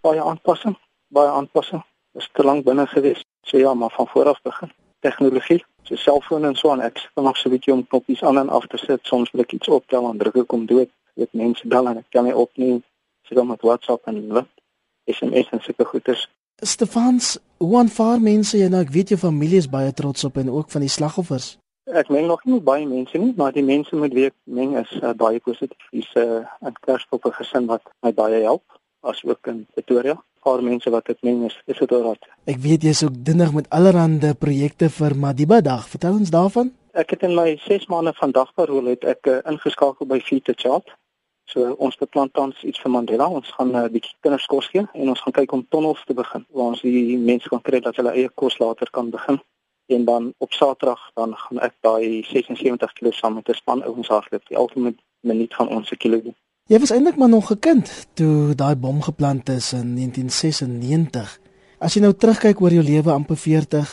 Baie aanpassing, baie aanpassing. Is te lank binne gewees. So ja, maar van voor af begin. Tegnologie, so selfoon en so aan ek kan nog so 'n bietjie om knoppies aan en af te sit. Soms wil ek iets optel en druk ek om dood. Dit mense bel en ek kan nie opneem. Sit so, met WhatsApp en wat SMS en sulke goeders. Stefans, hoe aanvaar mense jy nou? Ek weet jou familie is baie trots op en ook van die slagoffers. Ek meng nog nie baie mense nie, maar die mense met wie ek meng is uh, baie positief. Dis 'n uh, 'n kerskop 'n gesin wat my baie help, asook in Pretoria. Paar mense wat ek meng is, is dit oral. Ek weet jy's ook dinnig met allerlei projekte vir Madiba Dag. Vertel ons daarvan. Ek het in my 6 maande van dagparol het ek uh, ingeskakel by Future Chat. So ons beplan tans iets vir Mandela. Ons gaan 'n uh, bietjie kinders kos gee en ons gaan kyk om tonnels te begin waar ons die mense kan kry dat hulle eie kos later kan begin en dan op Saterdag dan gaan ek daai 76 kg saam met 'n span ouens hardloop. Die ultimate minuut van ons kilo doen. Jy was eintlik maar nog gekind toe daai bom geplant is in 1996. As jy nou terugkyk oor jou lewe amper 40,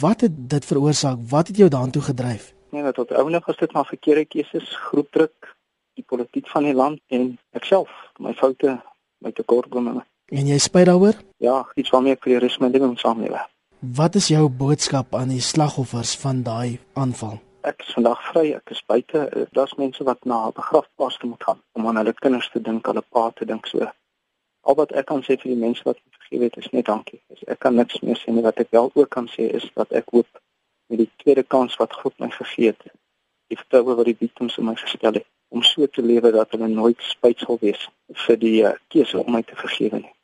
wat het dit veroorsaak? Wat het jou daartoe gedryf? Nee, dat tot ouenig was dit maar verkeerde keuses, groepdruk, die politiek van die land en ek self, my foute, my tekortkominge. En jy spyt daaroor? Ja, iets waarmee ek vir die res van my lewe moet saamleef. Wat is jou boodskap aan die slagoffers van daai aanval? Ek is vandag vry, ek is buite. Daar's mense wat na 'n begrafplaas moet gaan om aan hulle kinders te dink, hulle pa te dink so. Al wat ek kan sê vir die mense wat vergewe het, is net dankie. Ek kan niks meer sê nie wat ek wel ook kan sê is dat ek hoop met die tweede kans wat God my gegee het, die vertroue wat die victims in my gestel het, om so te lewe dat hulle nooit spyt sal wees vir die uh, keuse om my te vergewe nie.